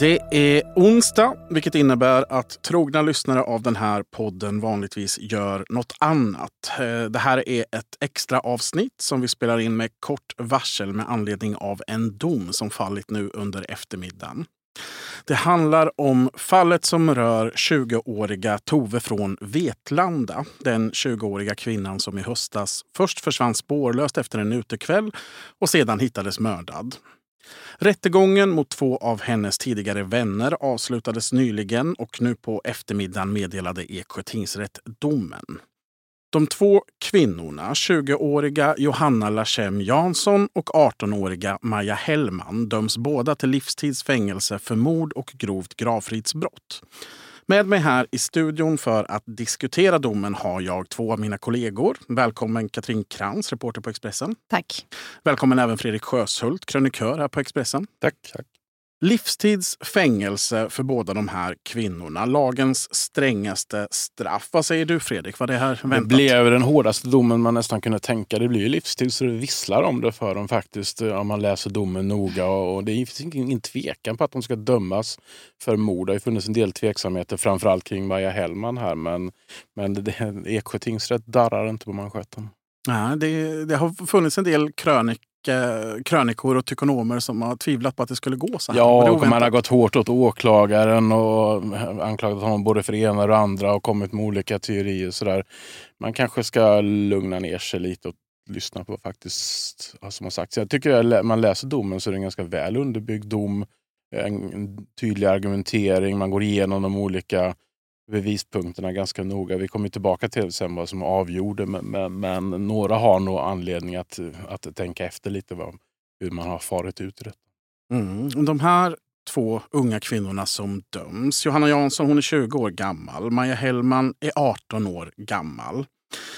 Det är onsdag, vilket innebär att trogna lyssnare av den här podden vanligtvis gör något annat. Eh, det här är ett extra avsnitt som vi spelar in med kort varsel med anledning av en dom som fallit nu under eftermiddagen. Det handlar om fallet som rör 20-åriga Tove från Vetlanda. Den 20-åriga kvinnan som i höstas först försvann spårlöst efter en utekväll och sedan hittades mördad. Rättegången mot två av hennes tidigare vänner avslutades nyligen och nu på eftermiddagen meddelade Eksjö tingsrätt domen. De två kvinnorna, 20-åriga Johanna Lachem Jansson och 18-åriga Maja Hellman, döms båda till livstidsfängelse för mord och grovt gravfridsbrott. Med mig här i studion för att diskutera domen har jag två av mina kollegor. Välkommen Katrin Krantz, reporter på Expressen. Tack. Välkommen även Fredrik Sjöshult, krönikör här på Expressen. Tack. tack. Livstids fängelse för båda de här kvinnorna. Lagens strängaste straff. Vad säger du Fredrik? Var det här väntat? Det blev den hårdaste domen man nästan kunde tänka. Det blir ju livstid så det visslar om det för dem faktiskt. Om man läser domen noga. Och det finns ingen tvekan på att de ska dömas för mord. Det har funnits en del tveksamheter framförallt kring Maja Hellman här. Men, men Eksjö tingsrätt darrar inte på manschetten. Ja, det, det, har funnits en del krönik krönikor och tykonomer som har tvivlat på att det skulle gå så här. Ja, och man har gått hårt åt åklagaren och anklagat honom både för det ena och det andra och kommit med olika teorier. Så där. Man kanske ska lugna ner sig lite och lyssna på vad faktiskt som har sagts. Jag tycker att man läser domen så är det en ganska väl underbyggd dom. En tydlig argumentering, man går igenom de olika bevispunkterna ganska noga. Vi kommer tillbaka till sen vad som avgjorde men, men, men, några har nog anledning att, att tänka efter lite vad, hur man har farit ut i det. Mm. De här två unga kvinnorna som döms. Johanna Jansson hon är 20 år gammal. Maja Hellman är 18 år gammal.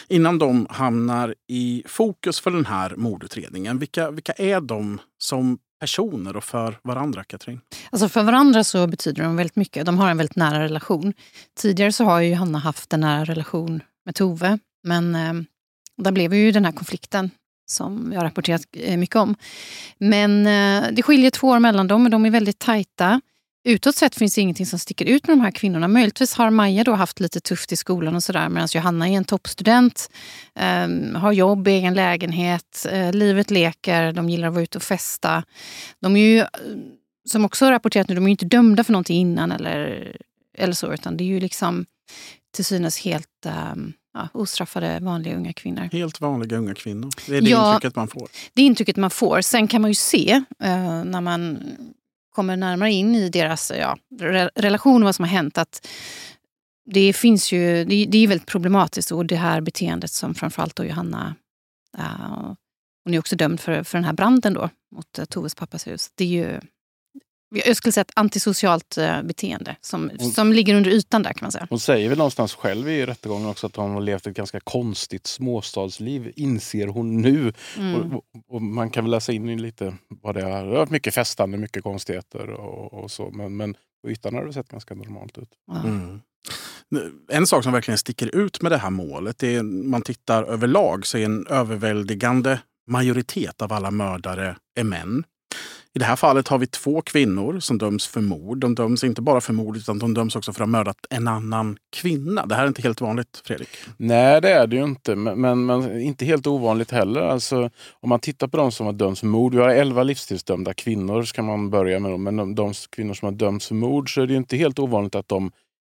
Innan de hamnar i fokus för den här mordutredningen, vilka, vilka är de som personer och för varandra, Katrin? Alltså för varandra så betyder de väldigt mycket. De har en väldigt nära relation. Tidigare så har ju Hanna haft en nära relation med Tove. Men eh, där blev ju den här konflikten som jag har rapporterat eh, mycket om. Men eh, det skiljer två år mellan dem, men de är väldigt tajta. Utåt sett finns det ingenting som sticker ut med de här kvinnorna. Möjligtvis har Maja då haft lite tufft i skolan och sådär medan Johanna är en toppstudent, eh, har jobb, egen lägenhet, eh, livet leker, de gillar att vara ute och festa. De är ju, som också har rapporterat nu, de är inte dömda för någonting innan eller, eller så utan det är ju liksom till synes helt eh, ja, ostraffade vanliga unga kvinnor. Helt vanliga unga kvinnor. Det är det ja, intrycket man får. Det intrycket man får. Sen kan man ju se eh, när man kommer närmare in i deras ja, relation och vad som har hänt att det finns ju, det, det är väldigt problematiskt och det här beteendet som framförallt då Johanna, uh, hon är också dömd för, för den här branden då mot uh, Toves pappas hus. Det är ju jag skulle säga ett antisocialt eh, beteende som, hon, som ligger under ytan där kan man säga. Hon säger väl någonstans själv i rättegången också att hon har levt ett ganska konstigt småstadsliv, inser hon nu. Mm. Och, och, man kan väl läsa in i lite vad det har varit. Mycket festande, mycket konstigheter och, och så. Men, men på ytan har det sett ganska normalt ut. Mm. En sak som verkligen sticker ut med det här målet, är man tittar överlag så är en överväldigande majoritet av alla mördare är män. I det här fallet har vi två kvinnor som döms för mord. De döms inte bara för mord utan de döms också för att ha mördat en annan kvinna. Det här är inte helt vanligt, Fredrik. Nej, det är det ju inte. Men, men, men inte helt ovanligt heller. Alltså, om man tittar på de som har dömts för mord. Vi har elva livstidsdömda kvinnor, ska man börja med. Men de, de kvinnor som har dömts för mord så är det inte helt ovanligt att de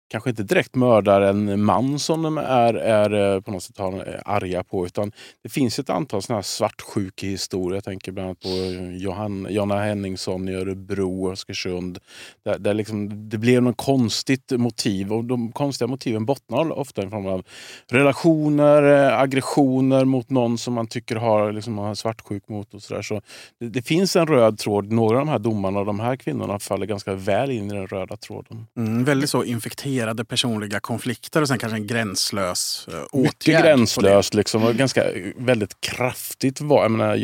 kanske inte direkt mördar en man som de är, är eh, på något sätt har, eh, arga på. Utan det finns ett antal såna här svartsjukehistorier. Jag tänker bland annat på eh, Johan, Jonna Henningsson i Örebro och Östersund. Där, där liksom, det blev något konstigt motiv och de konstiga motiven bottnar ofta i form av relationer, aggressioner mot någon som man tycker har, liksom, har svartsjuk mot. och så, där. så det, det, finns en röd tråd. Några av de här domarna och de här kvinnorna faller ganska väl in i den röda tråden. Mm, väldigt så infekterad konfronterade personliga konflikter och sen kanske en gränslös uh, åtgärd. Mycket gränslöst liksom och ganska väldigt kraftigt. Var, jag menar,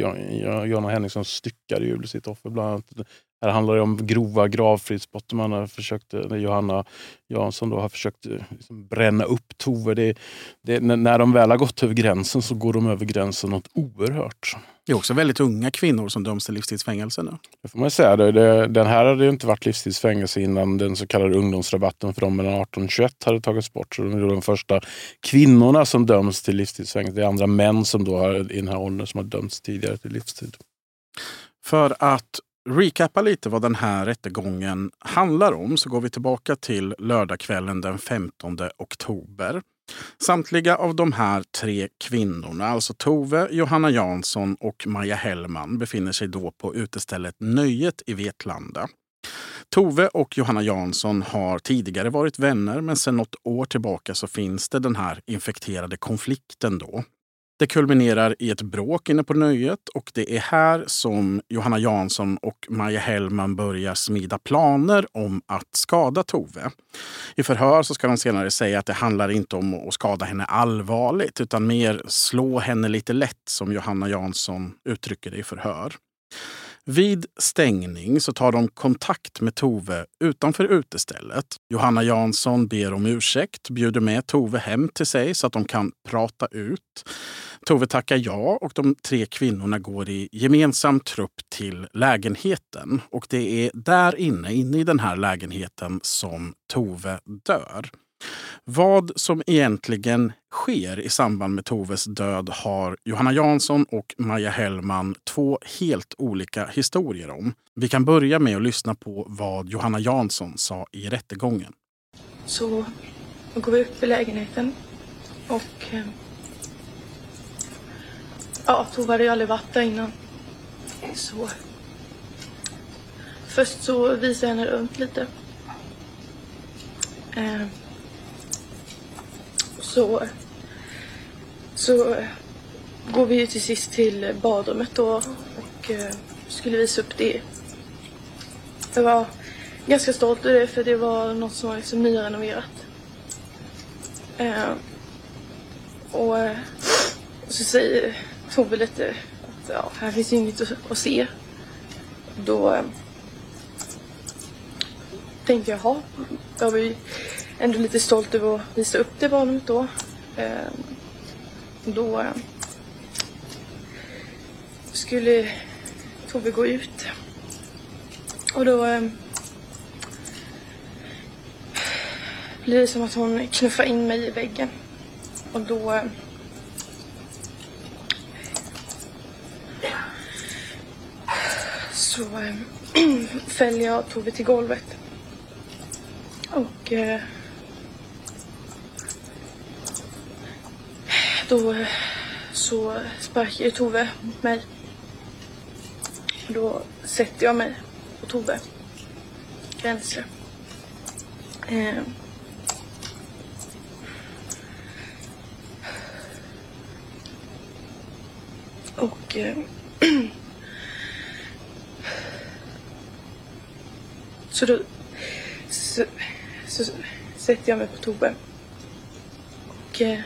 Jonna Henningsson styckade ju sitt offer bland annat. Här handlar det om grova gravfridsbrott. Man har försökt, Johanna Jansson då har försökt liksom bränna upp Tove. Det, det, när de väl har gått över gränsen så går de över gränsen något oerhört. Det är också väldigt unga kvinnor som döms till livstidsfängelse nu. Det får man säga. Det, den här hade inte varit livstidsfängelse innan den så kallade ungdomsrabatten för de mellan 18 och 21 hade tagits bort. Så de är de första kvinnorna som döms till livstidsfängelse. Det är andra män som då har, i den här åldern som har dömts tidigare till livstid. För att recappa lite vad den här rättegången handlar om så går vi tillbaka till lördagskvällen den 15 oktober. Samtliga av de här tre kvinnorna, alltså Tove, Johanna Jansson och Maja Hellman, befinner sig då på utestället Nöjet i Vetlanda. Tove och Johanna Jansson har tidigare varit vänner men sedan något år tillbaka så finns det den här infekterade konflikten då. Det kulminerar i ett bråk inne på nöjet och det är här som Johanna Jansson och Maja Hellman börjar smida planer om att skada Tove. I förhör så ska de senare säga att det handlar inte om att skada henne allvarligt utan mer slå henne lite lätt som Johanna Jansson uttrycker det i förhör. Vid stängning så tar de kontakt med Tove utanför utestället. Johanna Jansson ber om ursäkt, bjuder med Tove hem till sig så att de kan prata ut. Tove tackar ja och de tre kvinnorna går i gemensam trupp till lägenheten. Och det är där inne, inne i den här lägenheten som Tove dör. Vad som egentligen sker i samband med Toves död har Johanna Jansson och Maja Hellman två helt olika historier om. Vi kan börja med att lyssna på vad Johanna Jansson sa i rättegången. Så går vi upp i lägenheten och eh, ja, Tove hade ju aldrig varit där innan. Så först så visade jag henne runt lite. Eh, så, så går vi ju till sist till badrummet då och eh, skulle visa upp det. Jag var ganska stolt över det för det var något som var liksom nyrenoverat. Eh, och, och så säger Tove lite att ja, här finns ju inget att, att se. Då eh, tänkte jag, jaha, då har vi ändå lite stolt över att visa upp det barnet då. Ehm, då skulle Tove gå ut. Och då ehm, blir det som att hon knuffar in mig i väggen. Och då så ehm, fäller jag Tove till golvet. Och eh, Då så sparkar Tove mot mig. Då sätter jag mig på Tove. Vänster. Eh. Och eh. så då så, så, sätter jag mig på Tove. Och eh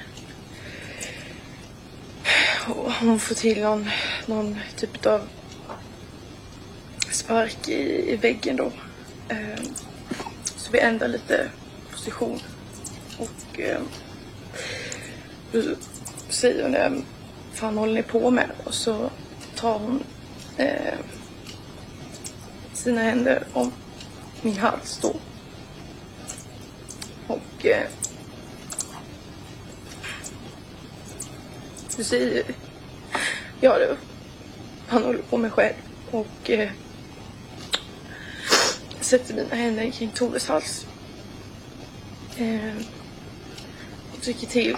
hon får till någon, någon typ av spark i, i väggen då. Eh, så vi ändrar lite position. Och eh, då säger hon det, fan håller ni på med? Och så tar hon eh, sina händer om min hals då. Och ehm, du säger ja, du. han håller på med själv och eh, sätter mina händer kring Toves hals. Eh, och trycker till.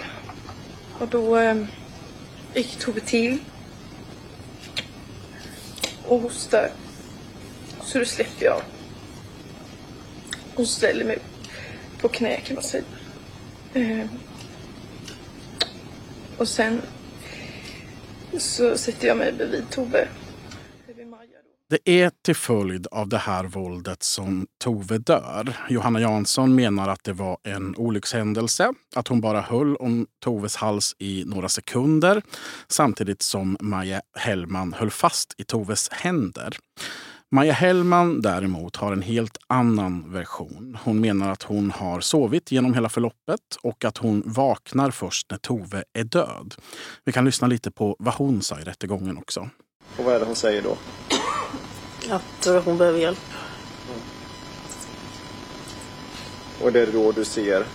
Och då eh, gick Tove till och hostar. Så då släpper jag och ställer mig på knä kan man säga. Eh, och sen så sätter jag mig bredvid Tove. Det är till följd av det här våldet som Tove dör. Johanna Jansson menar att det var en olyckshändelse. Att hon bara höll om Toves hals i några sekunder samtidigt som Maja Hellman höll fast i Toves händer. Maja Hellman däremot har en helt annan version. Hon menar att hon har sovit genom hela förloppet och att hon vaknar först när Tove är död. Vi kan lyssna lite på vad hon sa i rättegången också. Och vad är det hon säger då? Att eh, hon behöver hjälp. Och det är då du ser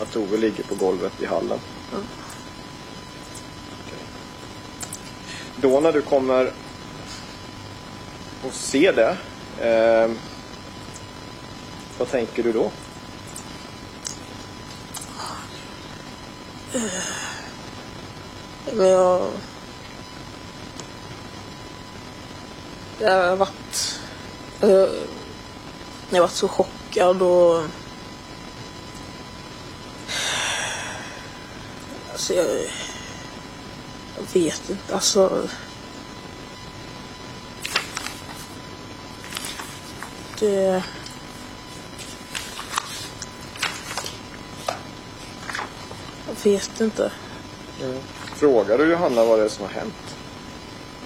att Tove ligger på golvet i hallen? Mm. Då när du kommer och ser det, eh, vad tänker du då? Men jag... Jag har varit... Jag, jag har varit så chockad och... Alltså jag... Jag vet inte, alltså... Det... Jag vet inte. Frågar du Johanna vad det är som har hänt?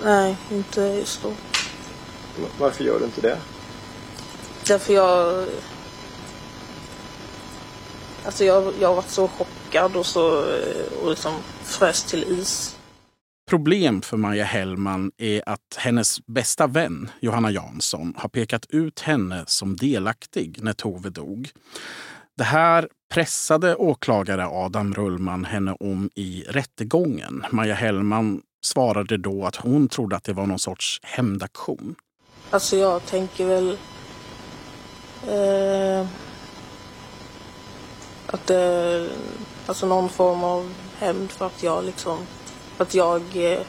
Nej, inte just då. Varför gör du inte det? Därför jag... Alltså jag, jag har varit så chockad och så och liksom frös till is. Problem för Maja Hellman är att hennes bästa vän Johanna Jansson har pekat ut henne som delaktig när Tove dog. Det här pressade åklagare Adam Rullman henne om i rättegången. Maja Hellman svarade då att hon trodde att det var någon sorts hämndaktion. Alltså jag tänker väl... Eh, att det... Alltså någon form av hämnd för att jag liksom... För att jag eh,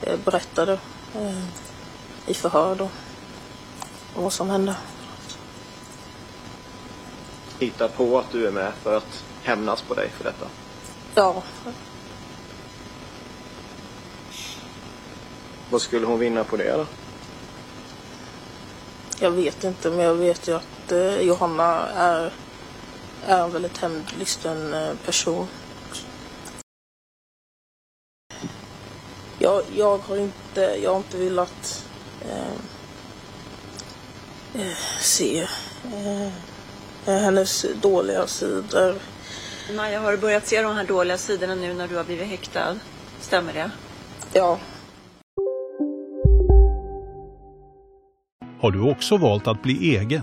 eh, berättade eh, i förhör då. Vad som hände. Hittar på att du är med för att hämnas på dig för detta? Ja, Vad skulle hon vinna på det då? jag vet inte men jag vet ju att eh, Johanna är, är en väldigt hämndlysten eh, person. Jag, jag har inte, jag har inte velat eh, eh, se eh, hennes dåliga sidor. Maja, har du börjat se de här dåliga sidorna nu när du har blivit häktad? Stämmer det? Ja, Har du också valt att bli egen?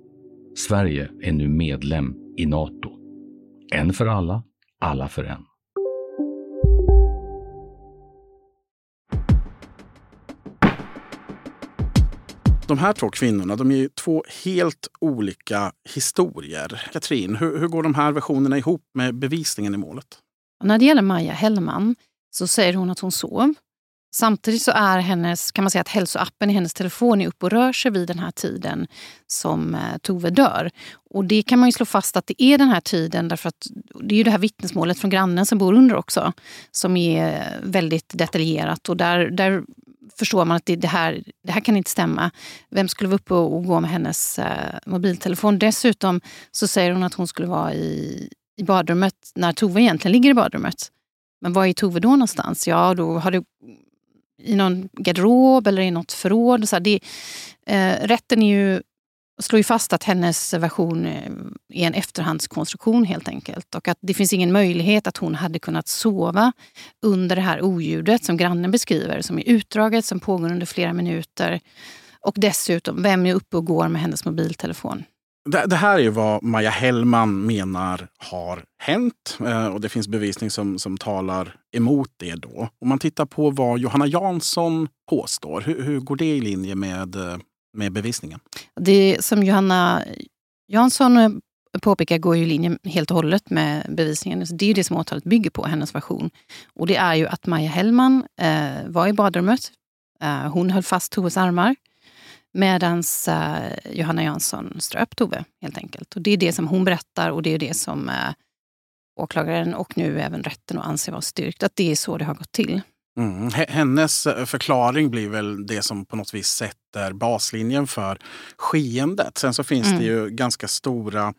Sverige är nu medlem i Nato. En för alla, alla för en. De här två kvinnorna de är två helt olika historier. Katrin, hur, hur går de här versionerna ihop med bevisningen i målet? Och när det gäller Maja Hellman så säger hon att hon sov. Samtidigt så är hennes, kan man säga att hälsoappen i hennes telefon är uppe och rör sig vid den här tiden som eh, Tove dör. Och det kan man ju slå fast att det är den här tiden därför att det är ju det här vittnesmålet från grannen som bor under också som är väldigt detaljerat och där, där förstår man att det, det, här, det här kan inte stämma. Vem skulle vara uppe och, och gå med hennes äh, mobiltelefon? Dessutom så säger hon att hon skulle vara i, i badrummet när Tove egentligen ligger i badrummet. Men var är Tove då någonstans? Ja, då har det i någon garderob eller i något förråd. Så här, det, eh, rätten är ju, slår ju fast att hennes version eh, är en efterhandskonstruktion helt enkelt. Och att det finns ingen möjlighet att hon hade kunnat sova under det här oljudet som grannen beskriver, som är utdraget, som pågår under flera minuter. Och dessutom, vem är uppe och går med hennes mobiltelefon? Det, det här är vad Maja Hellman menar har hänt eh, och det finns bevisning som, som talar emot det. då. Om man tittar på vad Johanna Jansson påstår, hur, hur går det i linje med, eh, med bevisningen? Det som Johanna Jansson eh, påpekar går ju i linje helt och hållet med bevisningen. Det är ju det som åtalet bygger på, hennes version. Och det är ju att Maja Hellman eh, var i badrummet Eh, hon höll fast Toves armar medan eh, Johanna Jansson ströp Tove helt enkelt. Och det är det som hon berättar och det är det som eh, åklagaren och nu även rätten anser vara styrkt. Att det är så det har gått till. Mm. Hennes förklaring blir väl det som på något vis sätter baslinjen för skeendet. Sen så finns mm. det ju ganska stora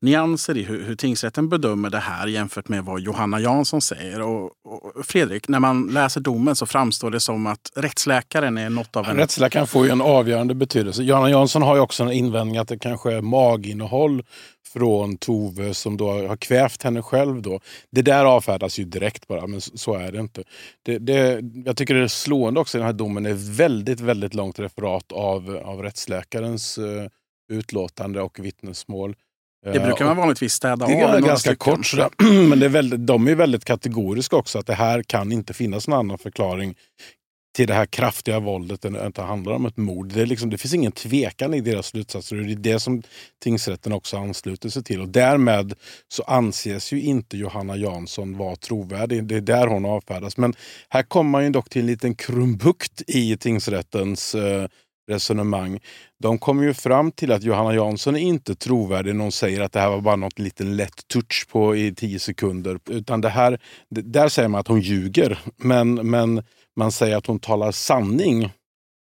nyanser i hur, hur tingsrätten bedömer det här jämfört med vad Johanna Jansson säger. Och, och, Fredrik, när man läser domen så framstår det som att rättsläkaren är något av en... Rättsläkaren får ju en avgörande betydelse. Johanna Jansson har ju också en invändning att det kanske är maginnehåll från Tove som då har kvävt henne själv. Då. Det där avfärdas ju direkt bara, men så är det inte. Det, det, jag tycker det är slående också i den här domen är väldigt, väldigt långt referat av, av rättsläkarens uh, utlåtande och vittnesmål. Det brukar man vanligtvis städa av. Det är ganska kort. Sådär. Men det är väldigt, de är väldigt kategoriska också. Att det här kan inte finnas någon annan förklaring till det här kraftiga våldet än att det handlar om ett mord. Det, liksom, det finns ingen tvekan i deras slutsatser. Det är det som tingsrätten också ansluter sig till. Och därmed så anses ju inte Johanna Jansson vara trovärdig. Det är där hon avfärdas. Men här kommer man ju dock till en liten krumbukt i tingsrättens eh, resonemang. De kommer ju fram till att Johanna Jansson är inte trovärdig när hon säger att det här var bara något liten lätt touch på i tio sekunder. Utan det här, där säger man att hon ljuger. Men, men man säger att hon talar sanning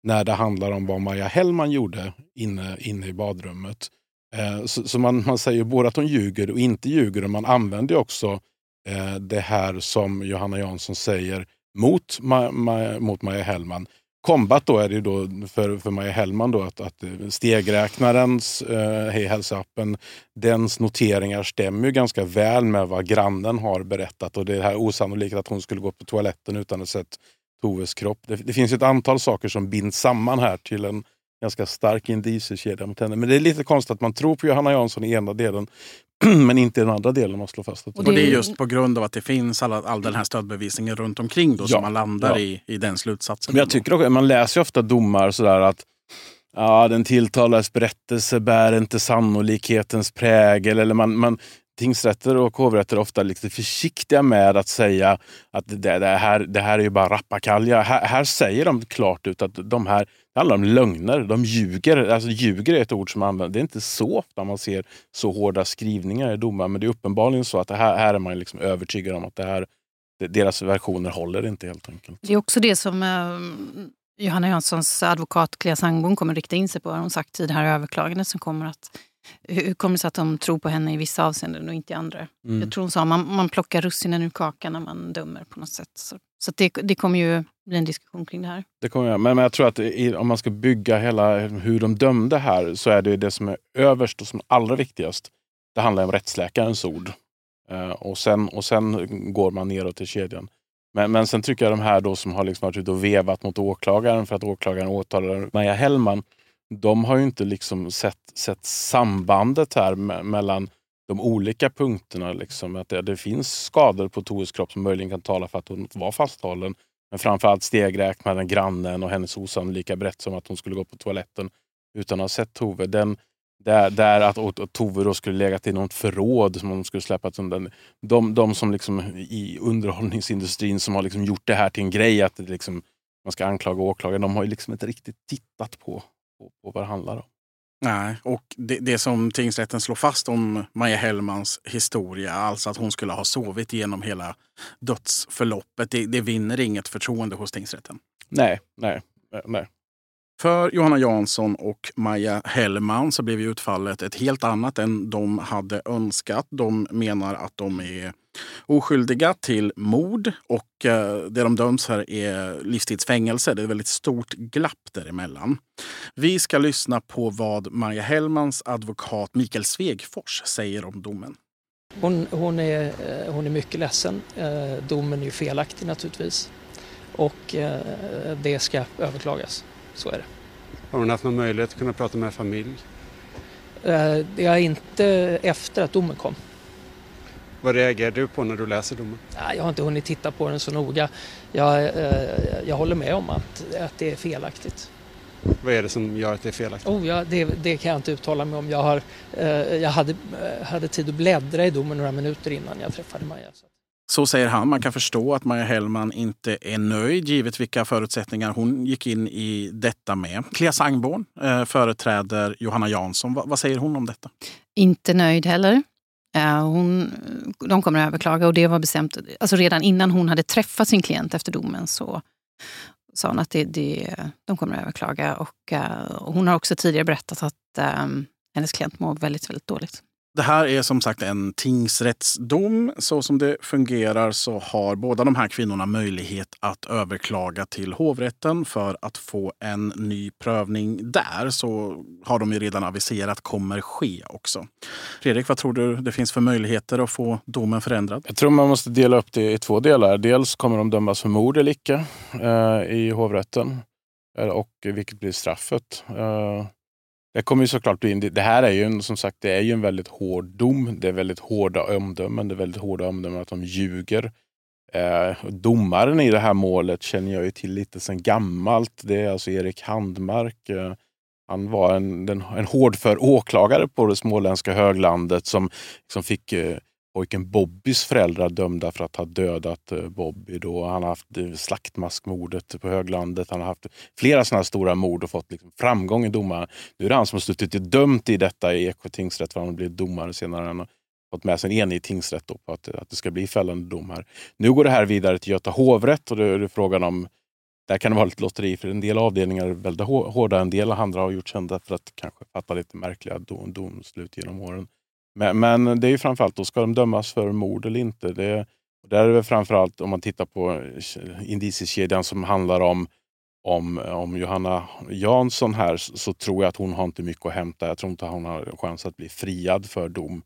när det handlar om vad Maja Hellman gjorde inne, inne i badrummet. Eh, så, så man, man säger både att hon ljuger och inte ljuger. Och man använder också eh, det här som Johanna Jansson säger mot, ma, ma, mot Maja Hellman. Kombat då är det ju då för, för Maja Hellman då att, att stegräknarens, eh, Hej hälsa-appen, dens noteringar stämmer ju ganska väl med vad grannen har berättat. Och det är här osannolikt att hon skulle gå på toaletten utan att ha sett Toves kropp. Det, det finns ett antal saker som binds samman här till en ganska stark indiciekedja mot henne. Men det är lite konstigt att man tror på Johanna Jansson i ena delen men inte i den andra delen. Man slår fast. Och det, och det är just på grund av att det finns all, all den här stödbevisningen runt omkring då, ja, som man landar ja. i, i den slutsatsen. Men jag tycker också, man läser ju ofta domar sådär att ja, den tilltalades berättelse bär inte sannolikhetens prägel. Eller man, man, tingsrätter och hovrätter är ofta lite försiktiga med att säga att det, det, här, det här är ju bara rappakalja. Här, här säger de klart ut att de här, det handlar om lögner. De ljuger. Alltså ljuger är ett ord som används. Det är inte så ofta man ser så hårda skrivningar i domar. Men det är uppenbarligen så att det här, här är man liksom övertygad om att det här, deras versioner håller inte helt enkelt. Det är också det som eh, Johanna Janssons advokat Clea Sangbom kommer rikta in sig på. Har hon sagt i det här överklagandet som kommer att hur kommer det sig att de tror på henne i vissa avseenden och inte i andra? Mm. Jag tror hon sa att man, man plockar russinen ur kakan när man dömer på något sätt. Så, så det, det kommer ju bli en diskussion kring det här. Det kommer jag. Men, men jag tror att i, om man ska bygga hela hur de dömde här så är det det som är överst och som är allra viktigast. Det handlar om rättsläkarens ord. Uh, och, sen, och sen går man neråt i kedjan. Men, men sen tycker jag de här då som har liksom varit ute och vevat mot åklagaren för att åklagaren åtalar Maja Hellman de har ju inte liksom sett, sett sambandet här me mellan de olika punkterna. Liksom. Att det, det, finns skador på Toves kropp som möjligen kan tala för att hon var fasthållen. Men framförallt stegräknaren, grannen och hennes osannolika berättelse om att hon skulle gå på toaletten utan att ha sett Tove. Den, där, där att och, och Tove då skulle legat i något förråd som hon skulle släppat undan. De, de som liksom i underhållningsindustrin som har liksom gjort det här till en grej, att det liksom, man ska anklaga åklagaren, de har ju liksom inte riktigt tittat på på, på vad det handlar om. Nej, och det, det som tingsrätten slår fast om Maja Hellmans historia, alltså att hon skulle ha sovit igenom hela dödsförloppet, det, det vinner inget förtroende hos tingsrätten. Nej, nej, nej. För Johanna Jansson och Maja Hellman så blev utfallet ett helt annat än de hade önskat. De menar att de är oskyldiga till mord och eh, det de döms för är livstidsfängelse. Det är ett väldigt stort glapp däremellan. Vi ska lyssna på vad Maja Hellmans advokat Mikael Svegfors säger om domen. Hon, hon, är, eh, hon är mycket ledsen. Eh, domen är ju felaktig naturligtvis och det ska överklagas. Så är det. Har hon haft någon möjlighet att kunna prata med familj? Det är inte efter att domen kom. Vad reagerar du på när du läser domen? Jag har inte hunnit titta på den så noga. Jag, eh, jag håller med om att, att det är felaktigt. Vad är det som gör att det är felaktigt? Oh, ja, det, det kan jag inte uttala mig om. Jag, har, eh, jag hade, hade tid att bläddra i domen några minuter innan jag träffade Maja. Så säger han. Man kan förstå att Maja Hellman inte är nöjd givet vilka förutsättningar hon gick in i detta med. Clea Sangborn eh, företräder Johanna Jansson. Va, vad säger hon om detta? Inte nöjd heller. Eh, hon, de kommer att överklaga och det var bestämt. Alltså redan innan hon hade träffat sin klient efter domen så sa hon att det, det, de kommer att överklaga. Och, och hon har också tidigare berättat att um, hennes klient mår väldigt, väldigt dåligt. Det här är som sagt en tingsrättsdom. Så som det fungerar så har båda de här kvinnorna möjlighet att överklaga till hovrätten för att få en ny prövning där. Så har de ju redan aviserat kommer ske också. Fredrik, vad tror du det finns för möjligheter att få domen förändrad? Jag tror man måste dela upp det i två delar. Dels kommer de dömas för mord eller icke eh, i hovrätten. Eh, och vilket blir straffet. Eh, det kommer ju såklart bli, det här är ju en, som sagt, det är ju en väldigt hård dom. Det är väldigt hårda omdömen. Det är väldigt hårda omdömen att de ljuger. Eh, domaren i det här målet känner jag ju till lite sedan gammalt. Det är alltså Erik Handmark. Eh, han var en, den, en hårdför åklagare på det småländska höglandet som, som fick eh, pojken Bobbys föräldrar dömda för att ha dödat eh, Bobby. Då. Han har haft eh, slaktmaskmordet på höglandet. Han har haft flera sådana stora mord och fått liksom framgång i domaren. Nu är det han som har suttit dömt i detta i Eksjö tingsrätt för han har blivit domare senare. Han har fått med sig en enig tingsrätt på att, eh, att det ska bli fällande dom här. Nu går det här vidare till Göta hovrätt och då är det frågan om där kan det vara lite lotteri för en del avdelningar är väldigt hårda. En del andra har gjort kända för att kanske fatta lite märkliga dom, domslut genom åren. Men, men, det är ju framförallt, då ska de dömas för mord eller inte? Det, där är det framförallt, om man tittar på eh, indiciekedjan som handlar om, om, eh, om Johanna Jansson här, så tror jag att hon har inte mycket att hämta. Jag tror inte hon har chans att bli friad för dom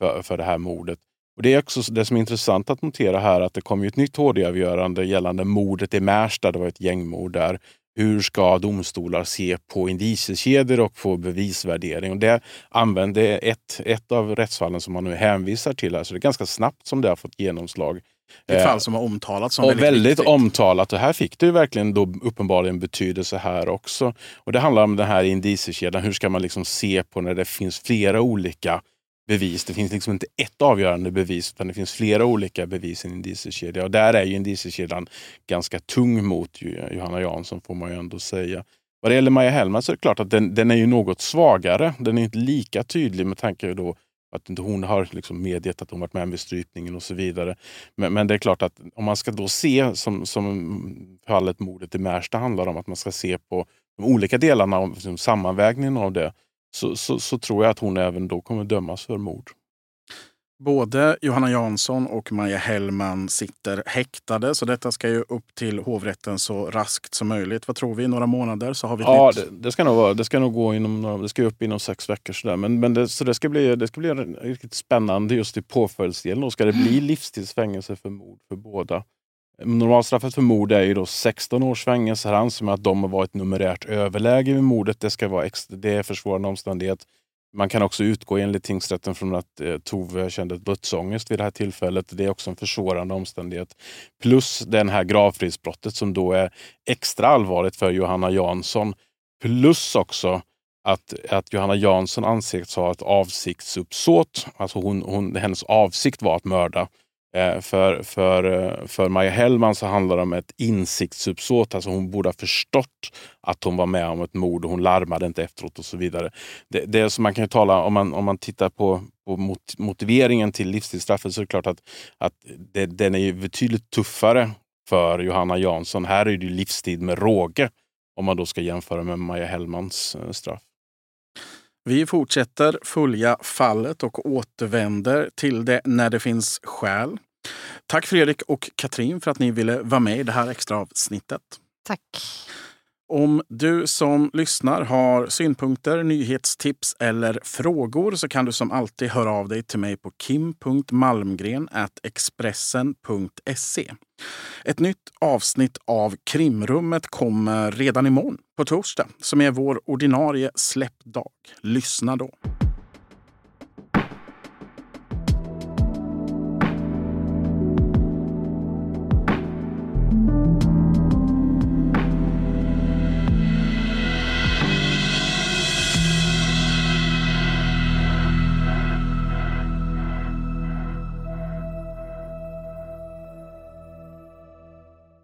för, för det här mordet. Och Det är också det som är intressant att notera här, att det kom ett nytt HD-avgörande gällande mordet i Märsta. Det var ett gängmord där hur ska domstolar se på indiciekedjor och på bevisvärdering? Och det använder ett, ett av rättsfallen som man nu hänvisar till. Alltså det är ganska snabbt som det har fått genomslag. Ett fall som har omtalats som och väldigt, väldigt omtalat. Och här fick det ju verkligen då uppenbarligen betydelse här också. Och Det handlar om den här indiciekedjan. Hur ska man liksom se på när det finns flera olika bevis. Det finns liksom inte ett avgörande bevis utan det finns flera olika bevis i en indiciekedja. Och där är ju indiciekedjan ganska tung mot Johanna Jansson får man ju ändå säga. Vad det gäller Maja Hellman så är det klart att den, den är ju något svagare. Den är inte lika tydlig med tanke på att inte hon har liksom medgett att hon varit med vid strypningen och så vidare. Men, men, det är klart att om man ska då se, som, som fallet mordet i Märsta handlar om, att man ska se på de olika delarna av liksom sammanvägningen av det så, så, så, tror jag att hon även då kommer dömas för mord. Både Johanna Jansson och Maja Hellman sitter häktade, så detta ska ju upp till hovrätten så raskt som möjligt. Vad tror vi? Några månader så har vi Ja, det, det, ska nog vara, det ska nog gå inom, det ska upp inom sex veckor. Sådär. Men, men det, så det ska bli, det ska bli riktigt spännande just i påföljdsdelen. Ska det bli livstidsfängelse för mord för båda? Normalstraffet för mord är ju då 16 års fängelse. Här anser man att de har varit numerärt överläge vid mordet. Det, ska vara extra, det är försvårande omständighet. Man kan också utgå enligt tingsrätten från att eh, Tove kände dödsångest vid det här tillfället. Det är också en försvårande omständighet. Plus den här gravfridsbrottet som då är extra allvarligt för Johanna Jansson. Plus också att, att Johanna Jansson anses ha ett avsiktsuppsåt. Alltså hon, hon, hennes avsikt var att mörda. Eh, för, för, eh, för Maja Hellman så handlar det om ett insiktsuppsåt. Alltså hon borde ha förstått att hon var med om ett mord och hon larmade inte efteråt och så vidare. Det, det är som man kan tala om man, om man tittar på, på mot, motiveringen till livstidsstraffet så är det klart att, att det, den är betydligt tuffare för Johanna Jansson. Här är det livstid med råge om man då ska jämföra med Maja Hellmans eh, straff. Vi fortsätter följa fallet och återvänder till det när det finns skäl. Tack Fredrik och Katrin för att ni ville vara med i det här extra avsnittet. Tack. Om du som lyssnar har synpunkter, nyhetstips eller frågor så kan du som alltid höra av dig till mig på kim.malmgren.expressen.se. Ett nytt avsnitt av Krimrummet kommer redan imorgon på torsdag som är vår ordinarie släppdag. Lyssna då!